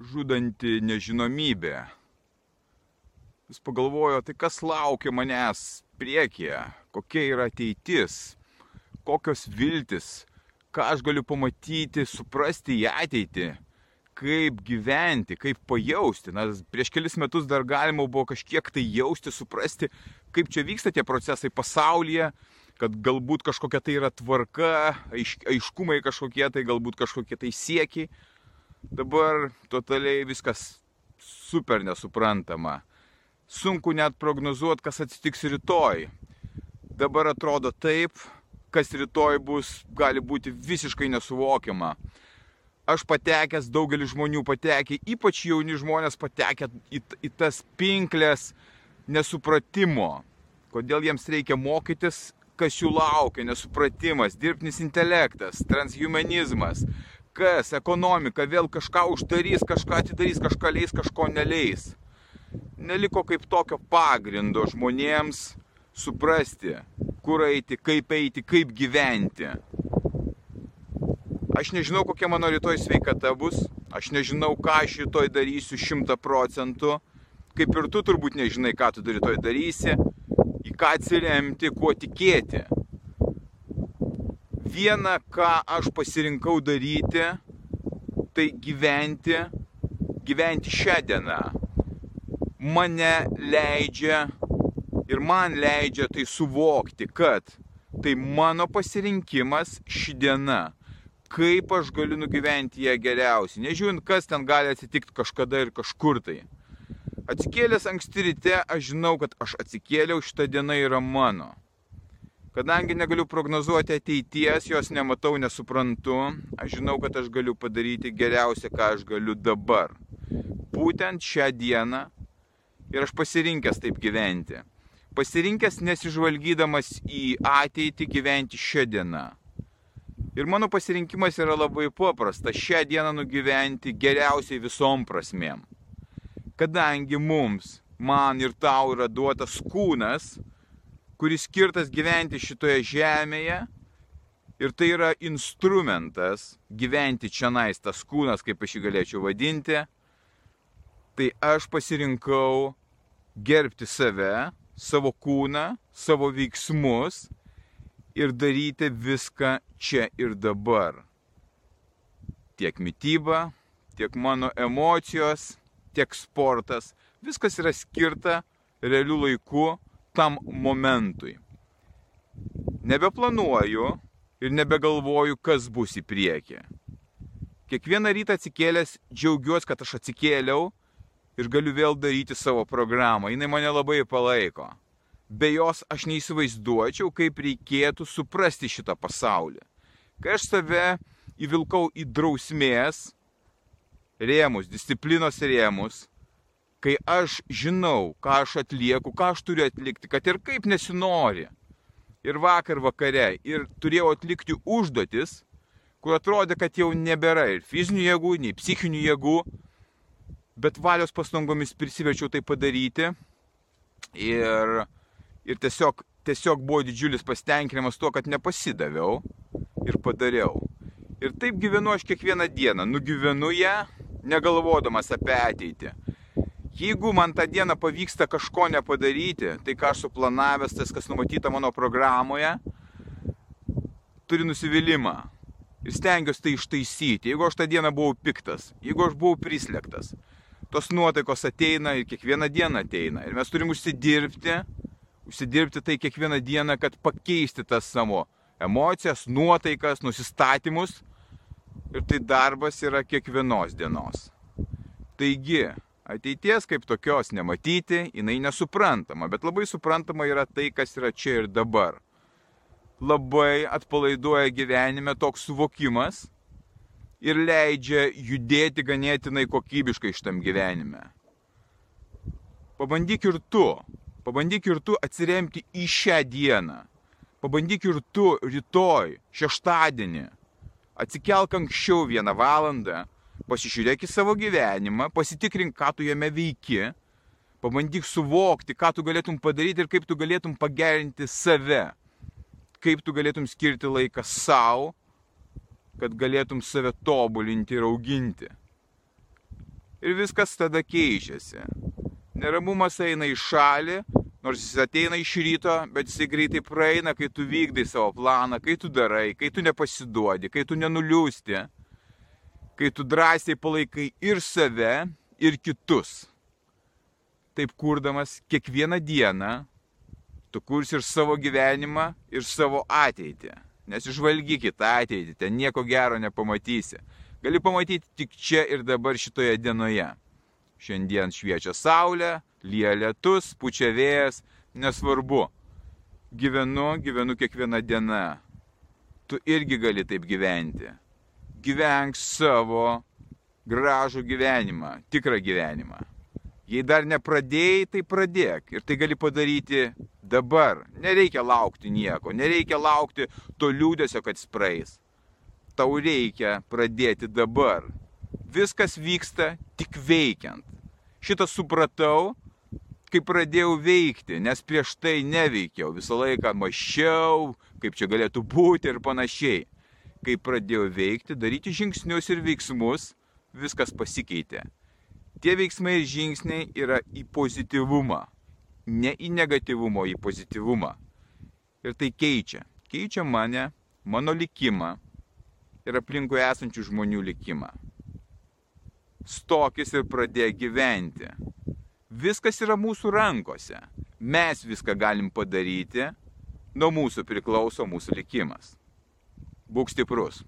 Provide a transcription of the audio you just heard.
Žudanti nežinomybė. Vis pagalvojo, tai kas laukia manęs priekyje, kokia yra ateitis, kokios viltis, ką aš galiu pamatyti, suprasti į ateitį, kaip gyventi, kaip pajausti. Na, prieš kelis metus dar galima buvo kažkiek tai jausti, suprasti, kaip čia vyksta tie procesai pasaulyje, kad galbūt kažkokia tai yra tvarka, aiš, aiškumai kažkokie tai, galbūt kažkokie tai siekiai Dabar totaliai viskas super nesuprantama. Sunku net prognozuoti, kas atsitiks rytoj. Dabar atrodo taip, kas rytoj bus, gali būti visiškai nesuvokiama. Aš patekęs, daugelis žmonių patekė, ypač jauni žmonės patekė į, į tas pinklės nesupratimo, kodėl jiems reikia mokytis, kas jų laukia, nesupratimas, dirbtinis intelektas, transhumanizmas, kas, ekonomika, vėl kažką uždarys, kažką atidarys, kažką leis, kažko neleis. Neliko kaip tokio pagrindo žmonėms suprasti, kur eiti, kaip eiti, kaip gyventi. Aš nežinau, kokia mano rytoj sveikata bus, aš nežinau, ką aš rytoj darysiu šimta procentų, kaip ir tu turbūt nežinai, ką tu rytoj darysi, į ką atsiremti, kuo tikėti viena, ką aš pasirinkau daryti, tai gyventi, gyventi šią dieną. Mane leidžia ir man leidžia tai suvokti, kad tai mano pasirinkimas ši diena. Kaip aš galiu nugyventi ją geriausiai, nežiūrint, kas ten gali atsitikti kažkada ir kažkur tai. Atsikėlęs anksti ryte, aš žinau, kad aš atsikėliau, šita diena yra mano. Kadangi negaliu prognozuoti ateities, jos nematau, nesuprantu, aš žinau, kad aš galiu padaryti geriausia, ką aš galiu dabar. Būtent šią dieną ir aš pasirinkęs taip gyventi. Pasirinkęs nesižvalgydamas į ateitį gyventi šią dieną. Ir mano pasirinkimas yra labai paprastas - šią dieną nugyventi geriausiai visom prasmėm. Kadangi mums, man ir tau yra duotas kūnas, kuris skirtas gyventi šitoje žemėje. Ir tai yra instrumentas gyventi čia nais, tas kūnas, kaip aš jį galėčiau vadinti. Tai aš pasirinkau gerbti save, savo kūną, savo veiksmus ir daryti viską čia ir dabar. Tiek mytyba, tiek mano emocijos, tiek sportas, viskas yra skirta realiu laiku tam momentui. Nebeplanuoju ir nebegalvoju, kas bus į priekį. Kiekvieną rytą atsikėlęs džiaugiuosi, kad aš atsikėliau ir galiu vėl daryti savo programą. Jis mane labai palaiko. Be jos aš neįsivaizduočiau, kaip reikėtų suprasti šitą pasaulį. Kai aš save įvilkau į drausmės rėmus, disciplinos rėmus, kai aš žinau, ką aš atlieku, ką aš turiu atlikti, kad ir kaip nesinori. Ir vakar vakare, ir turėjau atlikti užduotis, kur atrodė, kad jau nebėra ir fizinių jėgų, nei psichinių jėgų, bet valios pastangomis prisiverčiau tai padaryti. Ir, ir tiesiog, tiesiog buvo didžiulis pasitenkinimas tuo, kad nepasidaviau ir padariau. Ir taip gyvenu aš kiekvieną dieną, nugyvenu ją, negalvodamas apie ateitį. Jeigu man tą dieną pavyksta kažko nepadaryti, tai ką aš suplanavęs, tas kas numatyta mano programoje, turi nusivylimą. Ir stengiuosi tai ištaisyti. Jeigu aš tą dieną buvau piktas, jeigu aš buvau prislėgtas, tos nuotaikos ateina ir kiekvieną dieną ateina. Ir mes turim užsidirbti, užsidirbti tai kiekvieną dieną, kad pakeisti tas savo emocijas, nuotaikas, nusistatymus. Ir tai darbas yra kiekvienos dienos. Taigi, Ateities kaip tokios nematyti, jinai nesuprantama, bet labai suprantama yra tai, kas yra čia ir dabar. Labai atpalaiduoja gyvenime toks suvokimas, ir leidžia judėti ganėtinai kokybiškai šitam gyvenime. Pabandyk ir tu, pabandyk ir tu atsiremti į šią dieną. Pabandyk ir tu rytoj, šeštadienį, atsikelk anksčiau vieną valandą, pasižiūrėk į savo gyvenimą, pasitikrink, ką tu jame veiki, pabandyk suvokti, ką tu galėtum padaryti ir kaip tu galėtum pagerinti save, kaip tu galėtum skirti laiką savo, kad galėtum save tobulinti ir auginti. Ir viskas tada keičiasi. Neramumas eina į šalį, nors jis ateina iš ryto, bet jisai greitai praeina, kai tu vykdai savo planą, kai tu darai, kai tu nepasiduodi, kai tu nenuliūsti, kai tu drąsiai palaikai ir save, ir kitus. Taip kurdamas kiekvieną dieną, tu kursi ir savo gyvenimą, ir savo ateitį. Nesižvalgykit ateitį, ten nieko gero nepamatysi. Gali pamatyti tik čia ir dabar šitoje dienoje. Šiandien šviečia saulė, lyja lietus, pučia vėjas, nesvarbu. Gyvenu, gyvenu kiekvieną dieną. Tu irgi gali taip gyventi. Gyvenk savo gražų gyvenimą, tikrą gyvenimą. Jei dar nepradėjai, tai pradėk. Ir tai gali padaryti dabar. Nereikia laukti nieko, nereikia laukti to liūdėsio, kad jis praeis. Tau reikia pradėti dabar. Viskas vyksta tik veikiant. Šitą supratau, kai pradėjau veikti, nes prieš tai neveikiau. Visą laiką mašiau, kaip čia galėtų būti ir panašiai. Kai pradėjau veikti, daryti žingsnius ir veiksmus, viskas pasikeitė. Tie veiksmai ir žingsniai yra į pozityvumą, ne į negatyvumą, į pozityvumą. Ir tai keičia. Keičia mane, mano likimą ir aplinkui esančių žmonių likimą. Stokis ir pradėk gyventi. Viskas yra mūsų rankose. Mes viską galim padaryti, nuo mūsų priklauso mūsų likimas. Būk stiprus.